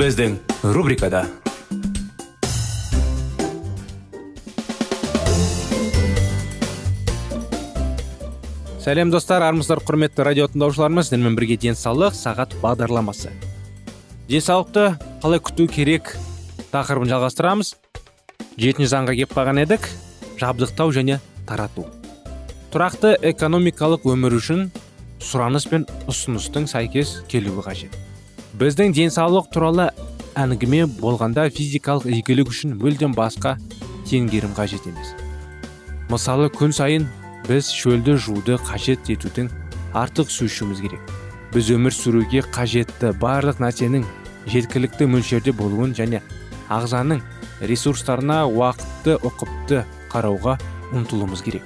Біздің рубрикада сәлем достар армысыздар құрметті радио тыңдаушыларымыз. Сіздермен бірге денсаулық сағат бағдарламасы. Денсаулықты қалай күту керек тақырыбын жалғастырамыз. Жетінші заңға кеп қалған едік. Жабдықтау және тарату. Тұрақты экономикалық өмір үшін сұраныс пен ұсыныстың сәйкес келуі қажет. Біздің денсаулық туралы әңгіме болғанда физикалық игілік үшін мүлдем басқа теңгерім қажет емес. Мысалы күн сайын біз шөлді жууды қажет етудің артық су ішуіміз керек. Біз өмір сүруге қажетті барлық нәрсенің жеткілікті мөлшерде болуын және ағзаның ресурстарына уақытты ұқыпты қарауға ұмтылуымыз керек.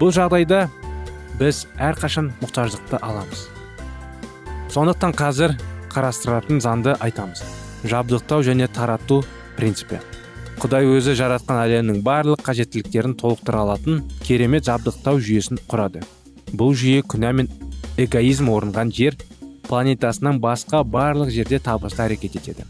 Бұл жағдайда біз әрқашан мұқтаждықты аламыз. Сондықтан қазір қарастыратын заңды айтамыз. Жабдықтау және тарату принципі. Құдай өзі жаратқан әлемнің барлық қажеттіліктерін толықтыра алатын керемет жабдықтау жүйесін құрады. Бұл жүйе күнә мен эгоизм орынған жер планетасынан басқа барлық жерде табысты әрекет етеді.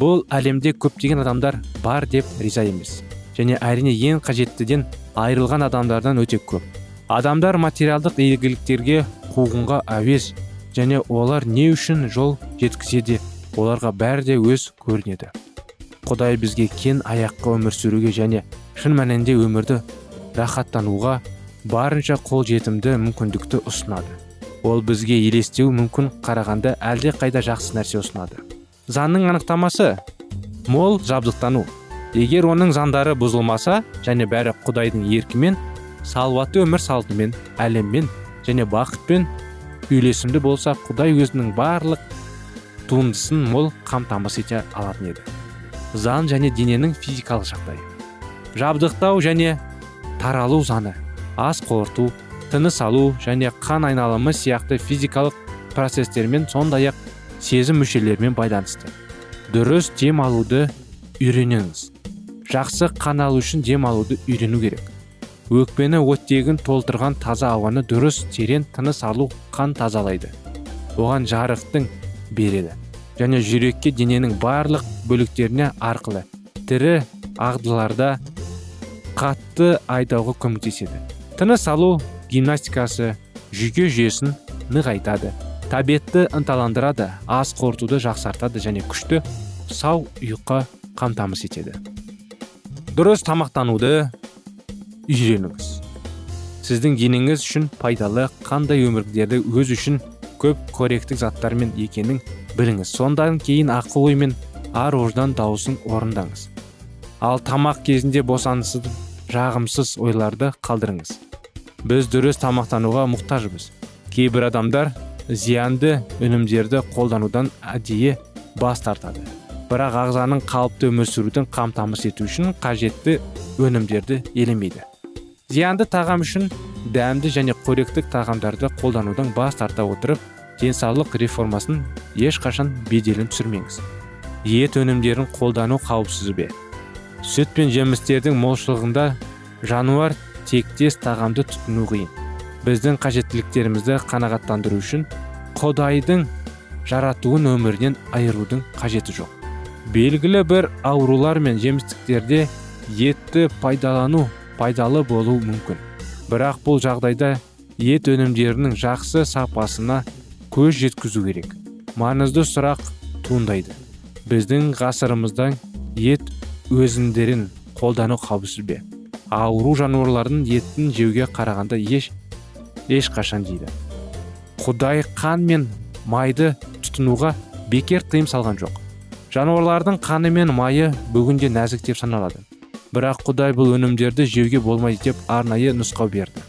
Бұл әлемде көптеген адамдар бар деп риза емес. Және әрине ең қажеттіден айырылған адамдардан өте көп. Адамдар материалдық игіліктерге қуғынға әуес және олар не үшін жол жеткізе де оларға бәрі де өз көрінеді. Құдай бізге кен аяққа өмір сүруге және шын мәнінде өмірді рахаттануға барынша қол жетімді мүмкіндікті ұсынады. Ол бізге елестеу мүмкін қарағанда әлде қайда жақсы нәрсе ұсынады. Заңның анықтамасы мол жабдықтану. Егер оның заңдары бұзылмаса және бәрі құдайдың еркімен салауатты өмір салтымен әлеммен және бақытпен үйлесімді болса құдай өзінің барлық туындысын мол қамтамасыз ете алатын еді. Заң және дененің физикалық жағдайы жабдықтау және таралу заңы ас қорыту тыныс алу және қан айналымы сияқты физикалық процестермен сондай ақ сезім мүшелерімен байланысты. Дұрыс дем алуды үйреніңіз. Жақсы қан алу үшін дем алуды үйрену керек. Өкпені оттегін толтырған таза ауаны дұрыс терең тыныс алу қан тазалайды. Оған жарықтың береді. Және жүрекке дененің барлық бөліктеріне арқылы тірі ағдыларда қатты айдауға көмектеседі. Тыныс алу гимнастикасы жүйке жүйесін нығайтады. Тәбетті ынталандырады ас қорытуды жақсартады және күшті сау ұйқы қамтамасыз етеді. Дұрыс тамақтануды үйреніңіз. Сіздің денеңіз үшін пайдалы қандай өмірдерді өз үшін көп корректік заттармен екенін біліңіз. Сондан кейін ақыл ой мен ар ождан дауысын орындаңыз. Ал тамақ кезінде босаңсыз жағымсыз ойларды қалдырыңыз. Біз дұрыс тамақтануға мұқтажбыз. Кейбір адамдар зиянды өнімдерді қолданудан әдейі бас тартады. Бірақ ағзаның қалыпты өмір сүруін қамтамасыз ету үшін қажетті өнімдерді елемейді. Зиянды тағам үшін дәмді және қоректік тағамдарды қолданудан бас тарта отырып денсаулық реформасын ешқашан беделін түсірмеңіз. Ет өнімдерін қолдану қауіпсіз бе? Сүт пен жемістердің молшылығында жануар тектес тағамды тұтыну қиын. Біздің қажеттіліктерімізді қанағаттандыру үшін құдайдың жаратуын өмірінен айырудың қажеті жоқ. Белгілі бір аурулар мен жемістіктерде етті пайдалану пайдалы болу мүмкін. Бірақ бұл жағдайда ет өнімдерінің жақсы сапасына көз жеткізу керек. Маңызды сұрақ туындайды. Біздің ғасырымызда ет өзіндерін қолдану қауіпсіз бе? Ауру жануарлардың етін жеуге қарағанда еш ешқашан дейді. Құдай қан мен майды тұтынуға бекер тыйым салған жоқ. Жануарлардың қаны мен майы бүгінде нәзік деп саналады. Бірақ құдай бұл өнімдерді жеуге болмайды деп арнайы нұсқау берді.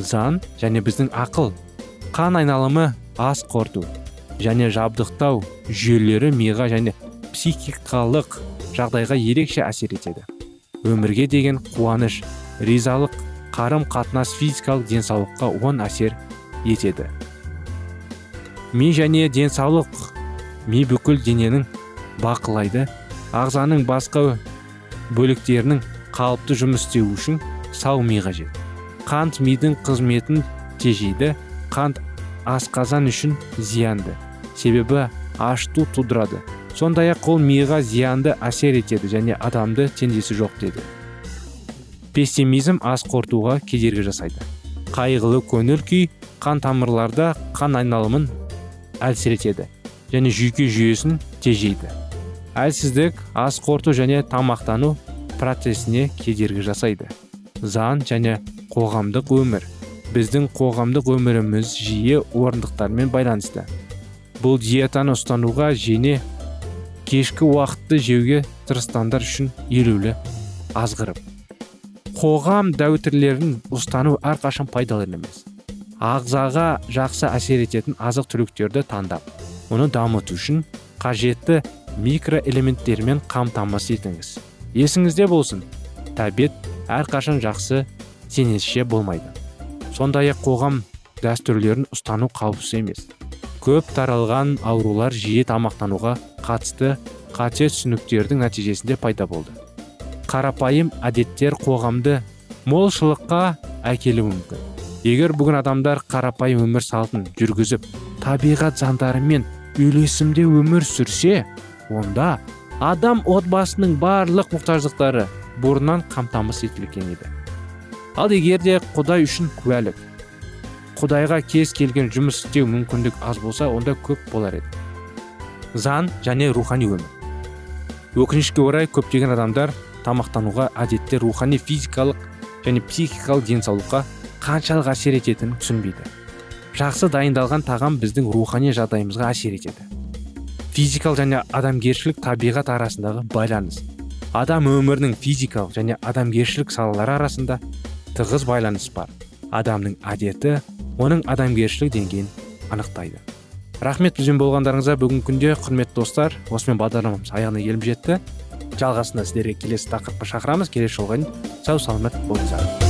Заң және біздің ақыл қан айналымы ас қорыту және жабдықтау жүйелері миға және психикалық жағдайға ерекше әсер етеді. Өмірге деген қуаныш ризалық қарым қатынас физикалық денсаулыққа оң әсер етеді. Ми және денсаулық ми бүкіл дененің бақылайды ағзаның басқа бөліктерінің қалыпты жұмыс істеуі үшін сау ми қажет. Қант мидың қызметін тежейді қант асқазан үшін зиянды. Себебі ашту тудырады. Сондай ақ ол миға зиянды әсер етеді және адамды теңдесі жоқ деді. Пессимизм ас қорытуға кедергі жасайды. Қайғылы көңіл күй қан тамырларда қан айналымын әлсіретеді және жүйке жүйесін тежейді. Әлсіздік ас қорыту және тамақтану процесіне кедергі жасайды. Заң және қоғамдық өмір. Біздің қоғамдық өміріміз жиі орындықтармен байланысты. Бұл диетаны ұстануға және кешкі уақытты жеуге тырыстандар үшін елеулі азғырып. Қоғам дәуірлерін ұстану әрқашан пайдалы емес. Ағзаға жақсы әсер ететін азық түліктерді таңдап оны дамыту үшін қажетті микроэлементтермен қамтамасыз етіңіз. Есіңізде болсын. Тәбет әрқашан жақсы сенесше болмайды. Сондай ақ қоғам дәстүрлерін ұстану қауіпсіз емес. Көп таралған аурулар жиі тамақтануға қатысты қате түсініктердің нәтижесінде пайда болды. Қарапайым әдеттер қоғамды молшылыққа әкелуі мүмкін. Егер бүгін адамдар қарапайым өмір салтын жүргізіп табиғат заңдарымен үйлесімде өмір сүрсе онда адам отбасының барлық мұқтаждықтары бұрыннан қамтамасыз етілген еді. Ал егер де құдай үшін куәлік құдайға кез келген жұмыс істеу мүмкіндік аз болса онда көп болар еді. Заң және рухани өмір. Өкінішке орай көптеген адамдар тамақтануға әдетте рухани физикалық және психикалық денсаулыққа қаншалық әсер ететінін түсінбейді. Жақсы дайындалған тағам біздің рухани жағдайымызға әсер етеді. Физикалық және адамгершілік табиғат арасындағы байланыс. Адам өмірінің физикалық және адамгершілік салалары арасында тығыз байланыс бар. Адамның әдеті оның адамгершілік деңгейін анықтайды. Рахмет бізбен болғандарыңызға. Бүгінгі күнде құрметті достар осымен бағдарламамыз аяғына келіп жетті. Жалғасында сіздерге келесі тақырыпқа шақырамыз. Келесі жолға дейін сау саламат болыңыздар.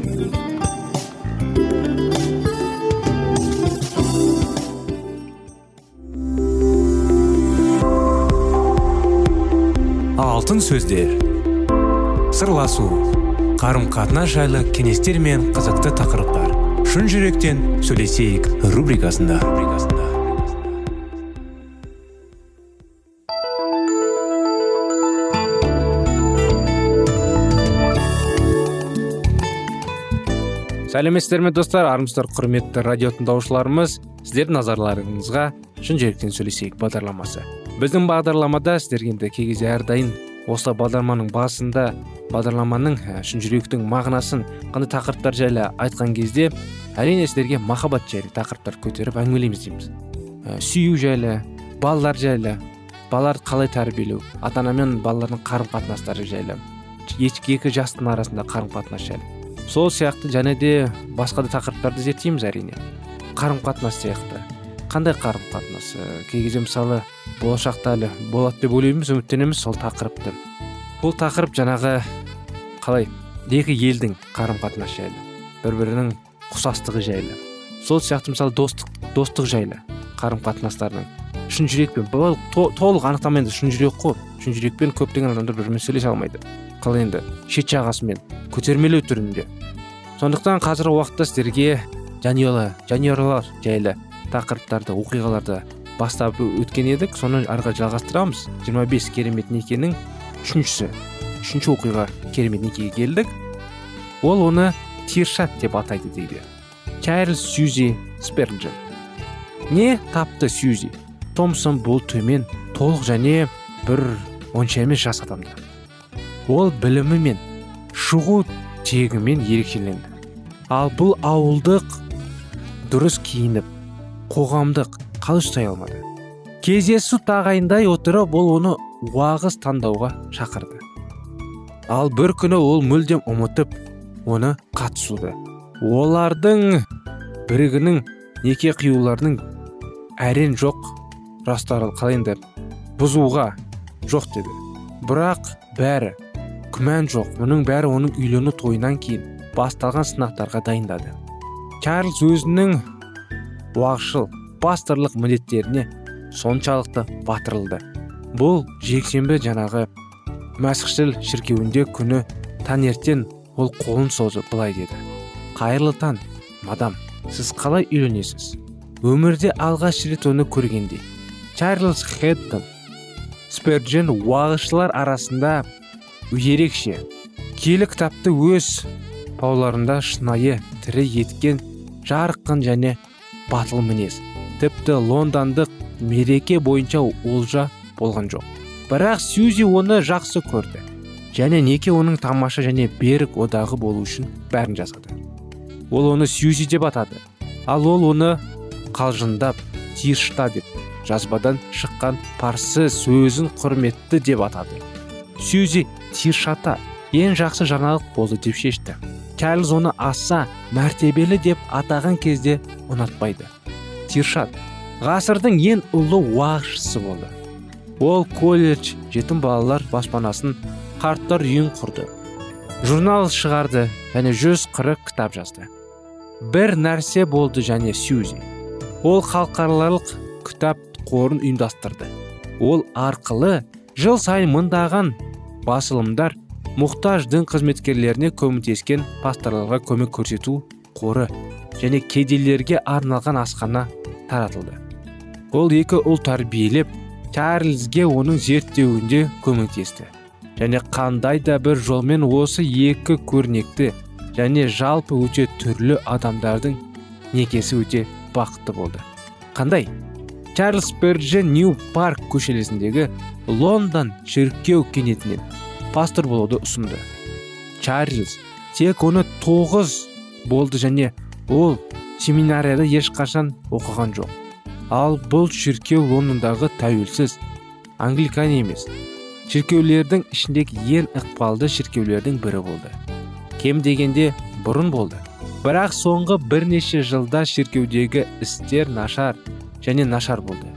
Алтын сөздер. Сырласу қарым қатынас жайлы кеңестер мен қызықты тақырыптар. Шын жүректен сөйлесейік рубрикасында. Сәлеметсіздер ме достар. Армысыздар құрметті радио тыңдаушыларымыз. Сіздердің назарларыңызға шын жүректен сөйлесейік бағдарламасы. Біздің бағдарламада сіздерге енді кей кезде әрдайым осы бағдарламаның басында бағдарламаның ә, шын жүректің мағынасын қандай тақырыптар жайлы айтқан кезде әрине сіздерге махаббат жайлы тақырыптар көтеріп әңгімелейміз дейміз. Ә, сүю жайлы балалар жайлы балаларды қалай тәрбиелеу ата ана мен балалардың қарым қатынастары жайлы екі жастың арасында қарым қатынас жайлы. Сол сияқты және де басқа да тақырыптарды зерттейміз әрине. Қарым қатынас сияқты. Қандай қарым қатынас кей кезде мысалы болашақта әлі болады деп ойлаймыз үміттенеміз сол тақырыпты. Бұл тақырып жаңағы қалай екі елдің қарым қатынасы жайлы бір бірінің құсастығы жайлы. Сол сияқты мысалы достық достық жайлы қарым қатынастарының шын жүрекпен бұл толық анықтама шын жүрек қой. Шын жүрекпен көптеген адамдар бір бірімен сөйлесе алмайды. Қалай енді шет жағасымен көтермелеу түрінде. Сондықтан қазіргі уақытта сіздерге жанұялы жанұялар жайлы тақырыптарды оқиғаларды бастап өткен едік. Соны арға жалғастырамыз. 25 керемет некенің үшіншісі үшінші оқиға керемет некеге келдік. Ол оны тиршат деп атайды дейді. Чарльз сьюзи сперджен не тапты сьюзи? Томсон бұл төмен толық және бір онша емес жас адамды ол білімі мен шығу тегімен ерекшеленді. Ал бұл ауылдық дұрыс киініп қоғамдық қалай ұстай алмады. Кездесу тағайындай отырып ол оны уағыз таңдауға шақырды. Ал бір күні ол мүлдем ұмытып оны қатысуды. Олардың бірігінің неке қиюларының әрен жоқ. Растары қалай енді бұзуға жоқ деді. Бірақ бәрі күмән жоқ. Мұның бәрі оның үйлену тойынан кейін басталған сынақтарға дайындады. Чарльз өзінің уағызшыл пасторлық міндеттеріне соншалықты батырылды. Бұл жексенбі жаңағы мәсіхшіл шіркеуінде күні таңертең ол қолын созып былай деді. Қайырлы таң мадам сіз қалай үйленесіз өмірде алғаш рет оны көргенде чарльз хэддон сперджен уағызшылар арасында ерекше киелі кітапты өз бауларында шынайы тірі еткен жарқын және батыл мінез тіпті лондондық мереке бойынша олжа болған жоқ. Бірақ сьюзи оны жақсы көрді. Және неке оның тамаша және берік одағы болу үшін бәрін жасады ол оны сьюзи деп атады. Ал ол оны қалжыңдап тиршта деп жазбадан шыққан парсы сөзін құрметті деп атады. Сьюзи тиршата ең жақсы жаңалық болды деп шешті. Оны аса мәртебелі деп атаған кезде ұнатпайды. Тиршат. Ғасырдың ең ұлы уағызшысы болды. Ол колледж жетім балалар баспанасын қарттар үйін құрды. Журнал шығарды және жүз қырық кітап жазды. Бір нәрсе болды және сьюзи. Ол халықаралық кітап қорын ұйымдастырды. Ол арқылы жыл сайын мыңдаған басылымдар мұқтаж дін қызметкерлеріне көмектескен пасторларға көмек көрсету қоры және кедейлерге арналған асхана таратылды ол екі ұл тәрбиелеп чарльзге оның зерттеуінде көмектесті және қандай да бір жолмен осы екі көрнекті және жалпы өте түрлі адамдардың некесі өте бақытты болды қандай чарльз перджен нью парк көшелесіндегі лондон шіркеу кенетінен пастор болуды ұсынды. Чарльз тек оны тоғыз болды және ол семинарияда ешқашан оқыған жоқ. Ал бұл шіркеу лондондағы тәуелсіз англикан емес шіркеулердің ішіндегі ең ықпалды шіркеулердің бірі болды. Кем дегенде бұрын болды. Бірақ соңғы бірнеше жылда шіркеудегі істер нашар және нашар болды.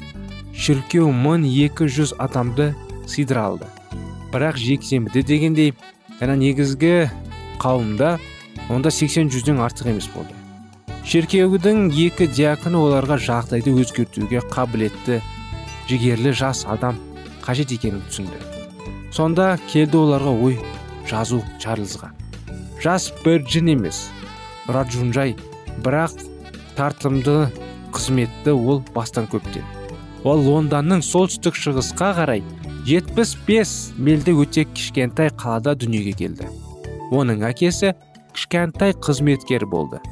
Шіркеу 1200 адамды сыйдыра алды. Бірақ жексенбіде дегендей жаңа негізгі қауымда онда 80 жүзден артық емес болды. Шіркеудің екі диаконы оларға жағдайды өзгертуге қабілетті жігерлі жас адам қажет екенін түсінді. Сонда келді оларға ой жазу чарльзға жас жын емес раджунжай бірақ тартымды қызметті ол бастан көптен. Ол лондонның солтүстік шығысқа қарай 75 мильді өте кішкентай қалада дүниеге келді. Оның әкесі кішкентай қызметкер болды.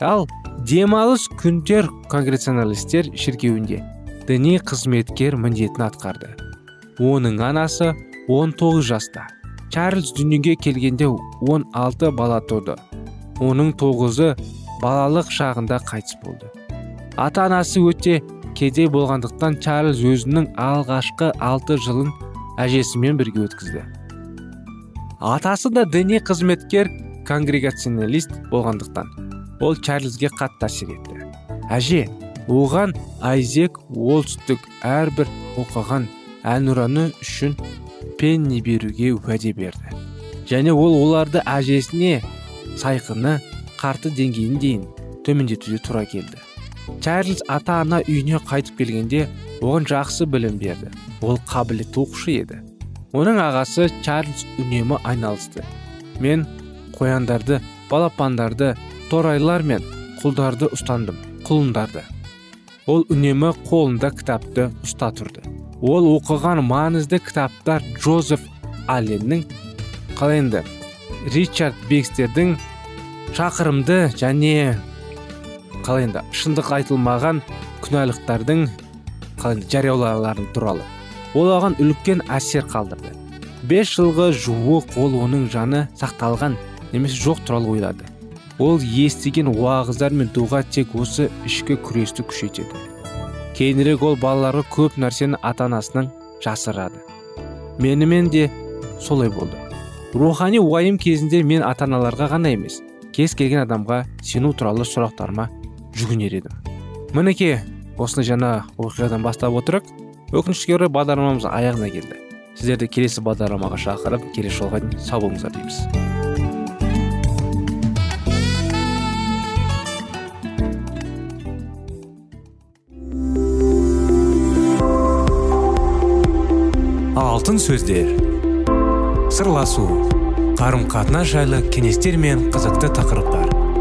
Ал демалыс күндер конгрессионалистер шіркеуінде діни қызметкер міндетін атқарды. Оның анасы 19 жаста. Чарльз дүниеге келгенде 16 бала туды оның тоғызы балалық шағында қайтыс болды. Ата анасы өте кедей болғандықтан чарльз өзінің алғашқы алты жылын әжесімен бірге өткізді. Атасы да діни қызметкер конгрегационалист болғандықтан ол чарльзге қатты әсер етті. Әже оған айзек олстік әрбір оқыған әнұраны үшін пенни беруге уәде берді. Және ол оларды әжесіне сайқыны қарты деңгейін дейін төмендетуге тура келді. Чарльз ата ана үйіне қайтып келгенде оған жақсы білім берді. Ол қабілетті оқушы еді. Оның ағасы чарльз үнемі айналысты. Мен қояндарды балапандарды торайлар мен құлдарды ұстандым құлындарды. Ол үнемі қолында кітапты ұста тұрды. Ол оқыған маңызды кітаптар джозеф алленнің қалай енді ричард бекстердің шақырымды және қалай енді шындық айтылмаған күнәлықтардың қалай жариялаулары туралы. Ол оған үлкен әсер қалдырды. Бес жылғы жуық ол оның жаны сақталған немесе жоқ туралы ойлады. Ол естіген уағыздар мен дұға тек осы ішкі күресті күшейтеді. Кейінірек ол балаларға көп нәрсені ата анасынан жасырады. Менімен де солай болды. Рухани уайым кезінде мен ата аналарға ғана емес кез келген адамға сену туралы сұрақтарыма жүгінер едім. Мінекей осындай жаңа оқиғадан бастап отырып өкінішке орай бағдарламамыз аяғына келді. Сіздерді келесі бағдарламаға шақырып келесі жолға дейін сау болыңыздар дейміз. Алтын сөздер. Сырласу. Қарым қатынас жайлы кеңестер мен қызықты тақырыптар.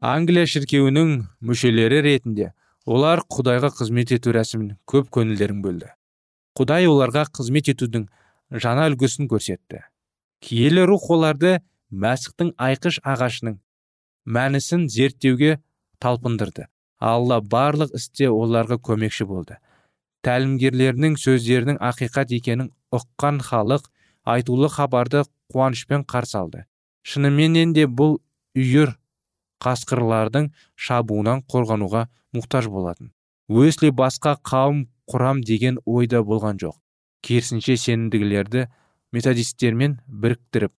Англия шіркеуінің мүшелері ретінде олар құдайға қызмет ету рәсімін көп көңілдерін бөлді. Құдай оларға қызмет етудің жаңа үлгісін көрсетті. Киелі рух оларды мәсіхтің айқыш ағашының мәнісін зерттеуге талпындырды. Алла барлық істе оларға көмекші болды. Тәлімгерлерінің сөздерінің ақиқат екенін ұққан халық айтулы хабарды қуанышпен қарсы алды. Шыныменен де бұл үйір қасқырлардың шабуынан қорғануға мұқтаж болатын. Уэсли басқа қауым құрам деген ойда болған жоқ. Керісінше сенімдігілерді методистермен біріктіріп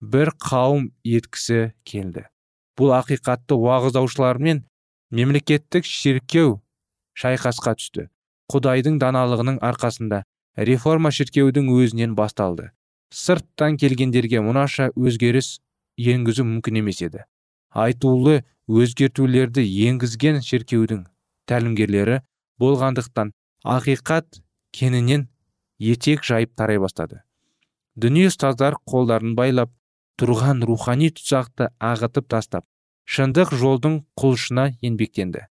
бір қауым еткісі келді. Бұл ақиқатты уағыздаушылармен мемлекеттік шіркеу шайқасқа түсті. Құдайдың даналығының арқасында реформа шіркеудің өзінен басталды. Сырттан келгендерге мұнаша өзгеріс енгізу мүмкін емес еді. Айтулы өзгертулерді енгізген шіркеудің тәлімгерлері болғандықтан ақиқат кенінен етек жайып тарай бастады. Дүние ұстаздар қолдарын байлап тұрған рухани тұсақты ағытып тастап шындық жолдың құлшына еңбектенді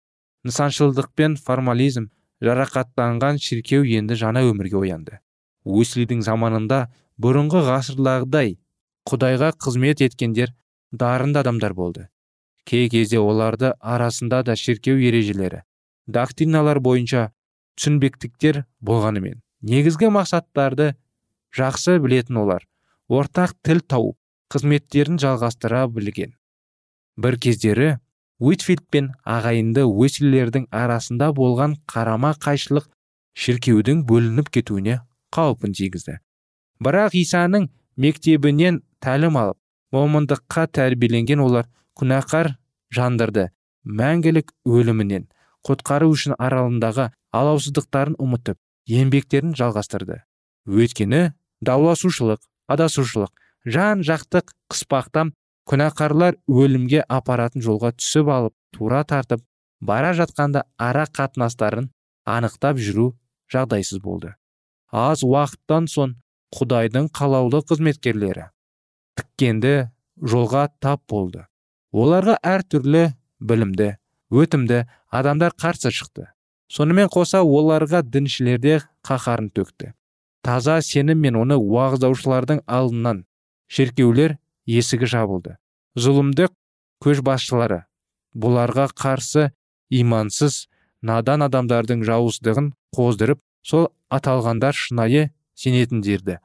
нысаншылдық пен формализм жарақаттанған шіркеу енді жаңа өмірге оянды. Уэслидің заманында бұрынғы ғасырлағыдай құдайға қызмет еткендер дарынды адамдар болды. Кей кезде оларды арасында да шіркеу ережелері доктриналар бойынша түсінбектіктер болғанымен негізгі мақсаттарды жақсы білетін олар ортақ тіл тауып қызметтерін жалғастыра білген. бір кездері уитфилд пен ағайынды уэслилердің арасында болған қарама қайшылық шіркеудің бөлініп кетуіне қаупін тигізді. бірақ исаның мектебінен тәлім алып момындыққа тәрбиеленген олар күнәқар жандырды мәңгілік өлімінен құтқару үшін аралындағы алаусыздықтарын ұмытып еңбектерін жалғастырды. Өйткені дауласушылық адасушылық жан жақтық қыспақтан күнәқарлар өлімге апаратын жолға түсіп алып тура тартып бара жатқанда ара қатынастарын анықтап жүру жағдайсыз болды. Аз уақыттан соң құдайдың қалаулы қызметкерлері тіккенді жолға тап болды. Оларға әртүрлі білімді өтімді адамдар қарсы шықты. Сонымен қоса оларға діншілерде қаһарын төкті. Таза сенім мен оны уағыздаушылардың алдынан шіркеулер есігі жабылды. Зұлымдық көшбасшылары бұларға қарсы имансыз надан адамдардың жауыздығын қоздырып сол аталғандар шынайы сенетіндерді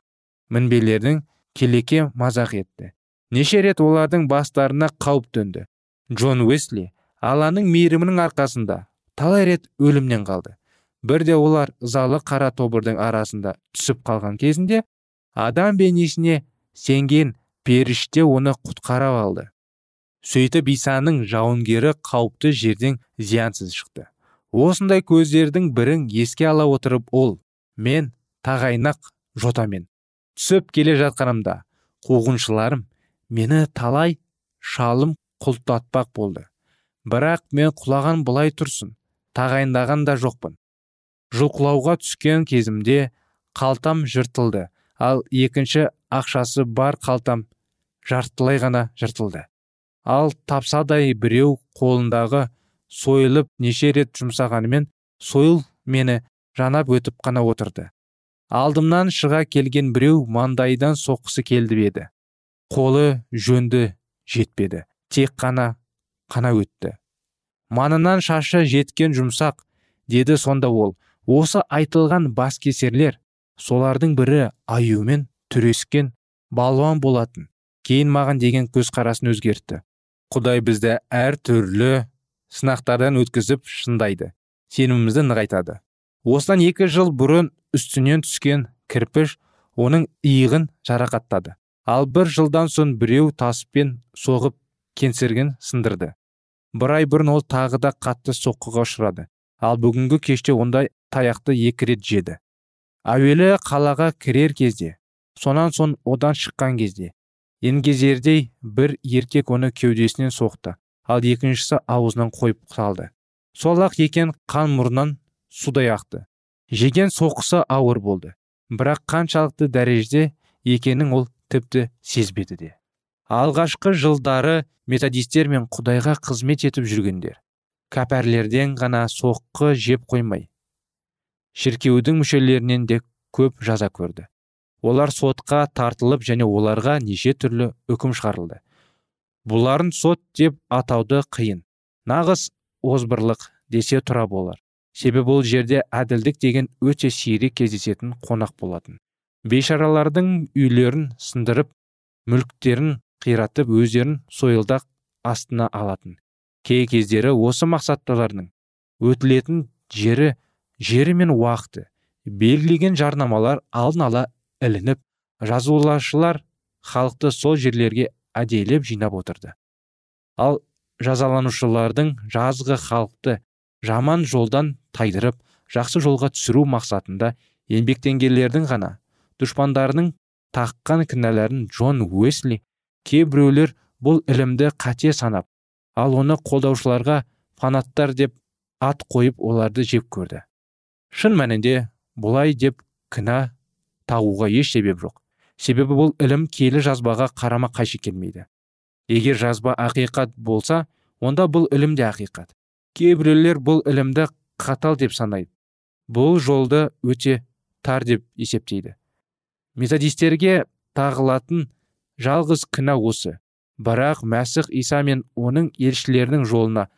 мінбелердің келеке мазақ етті. Неше рет олардың бастарына қауіп төнді. Джон уэсли алланың мейірімінің арқасында талай рет өлімнен қалды. Бірде олар ызалы қара тобырдың арасында түсіп қалған кезінде адам бейнесіне сенген періште оны құтқарып алды. Сөйтіп исаның жауынгері қауіпті жерден зиянсыз шықты. Осындай көздердің бірін еске ала отырып ол мен тағайнақ жотамен түсіп келе жатқанымда қуғыншыларым мені талай шалым құлтатпақ болды. Бірақ мен құлаған былай тұрсын тағайындаған да жоқпын. Жұлқылауға түскен кезімде қалтам жыртылды ал екінші ақшасы бар қалтам жартылай ғана жыртылды. Ал тапсадай біреу қолындағы сойылып неше рет жұмсағанымен сойыл мені жанап өтіп қана отырды. Алдымнан шыға келген біреу маңдайдан соққысы келді еді. Қолы жөнді жетпеді. Тек қана қана өтті. Манынан шашы жеткен жұмсақ деді сонда ол осы айтылған баскесерлер солардың бірі аюмен түрескен балуан болатын. Кейін маған деген көзқарасын өзгертті. Құдай бізді әр түрлі сынақтардан өткізіп шындайды сенімімізді нығайтады. Осыдан екі жыл бұрын үстінен түскен кірпіш оның иығын жарақаттады. Ал бір жылдан соң біреу таспен соғып кеңсіргін сындырды. Бір ай бұрын ол тағы да қатты соққыға ұшырады. Ал бүгінгі кеште ондай таяқты екі рет жеді. Әуелі қалаға кірер кезде сонан соң одан шыққан кезде. Енгезердей бір еркек оны кеудесінен соқты. Ал екіншісі аузынан қойып салды. Сол ақ екен қан мұрнынан судай ақты. Жеген соққысы ауыр болды. Бірақ қаншалықты дәрежеде екенін ол тіпті сезбеді де. Алғашқы жылдары методистер мен құдайға қызмет етіп жүргендер. Кәпәрлерден ғана соққы жеп қоймай. Шіркеудің мүшелерінен де көп жаза көрді. Олар сотқа тартылып және оларға неше түрлі үкім шығарылды. Бұларын сот деп атауды қиын. Нағыз озбырлық десе тұра болар. Себебі бұл жерде әділдік деген өте сирек кездесетін қонақ болатын. Бейшаралардың үйлерін сындырып мүліктерін қиратып өздерін сойылдақ астына алатын. Кей кездері осы мақсатталардың өтілетін жері жері мен уақыты белгілеген жарнамалар алдын ала ілініп жазулашылар халықты сол жерлерге әдейілеп жинап отырды. Ал жазаланушылардың жазғы халықты жаман жолдан тайдырып жақсы жолға түсіру мақсатында еңбектенгендердің ғана дұшпандарының таққан кінәларын джон уэсли кейбіреулер бұл ілімді қате санап ал оны қолдаушыларға фанаттар деп ат қойып оларды жеп көрді. Шын мәнінде бұлай деп кінә тағуға еш себеп жоқ. Себебі бұл ілім келі жазбаға қарама қайшы келмейді. Егер жазба ақиқат болса онда бұл ілім де ақиқат. Кейбіреулер бұл ілімді қатал деп санайды. Бұл жолды өте тар деп есептейді. Методистерге тағылатын жалғыз кінә осы. Бірақ мәсіх иса мен оның елшілерінің жолына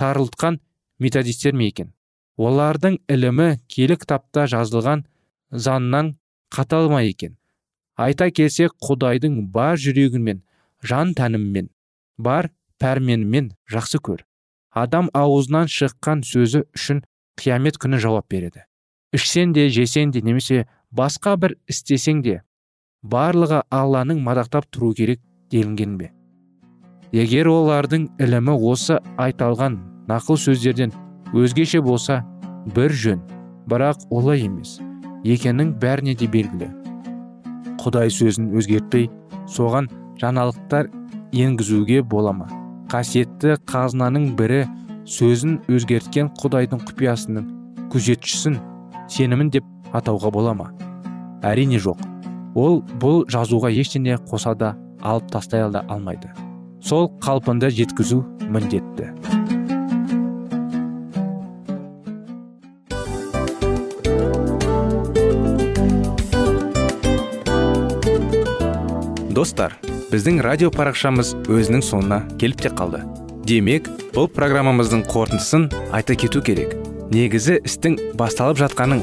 тарылтқан методистер ме екен? Олардың ілімі келі кітапта жазылған заңнан қатал ма екен? Айта келсек құдайдың бар жүрегімен жан тәніммен бар пәрменімен жақсы көр. Адам аузынан шыққан сөзі үшін қиямет күні жауап береді. Ішсең де жесең де немесе басқа бір істесең де барлығы алланың мадақтап тұру керек делінген бе? Егер олардың ілімі осы айталған нақыл сөздерден өзгеше болса бір жөн бірақ олай емес екенің бәріне де белгілі. Құдай сөзін өзгертпей соған жаңалықтар енгізуге бола ма? Қасиетті қазынаның бірі сөзін өзгерткен құдайдың құпиясының күзетшісін сенімін деп атауға бола ма? Әрине жоқ. Ол бұл жазуға ештеңе қоса да алып тастай да алмайды. Сол қалпында жеткізу міндетті. Достар біздің радио парақшамыз өзінің соңына келіп те қалды. Демек бұл программамыздың қорытындысын айта кету керек. Негізі істің басталып жатқанын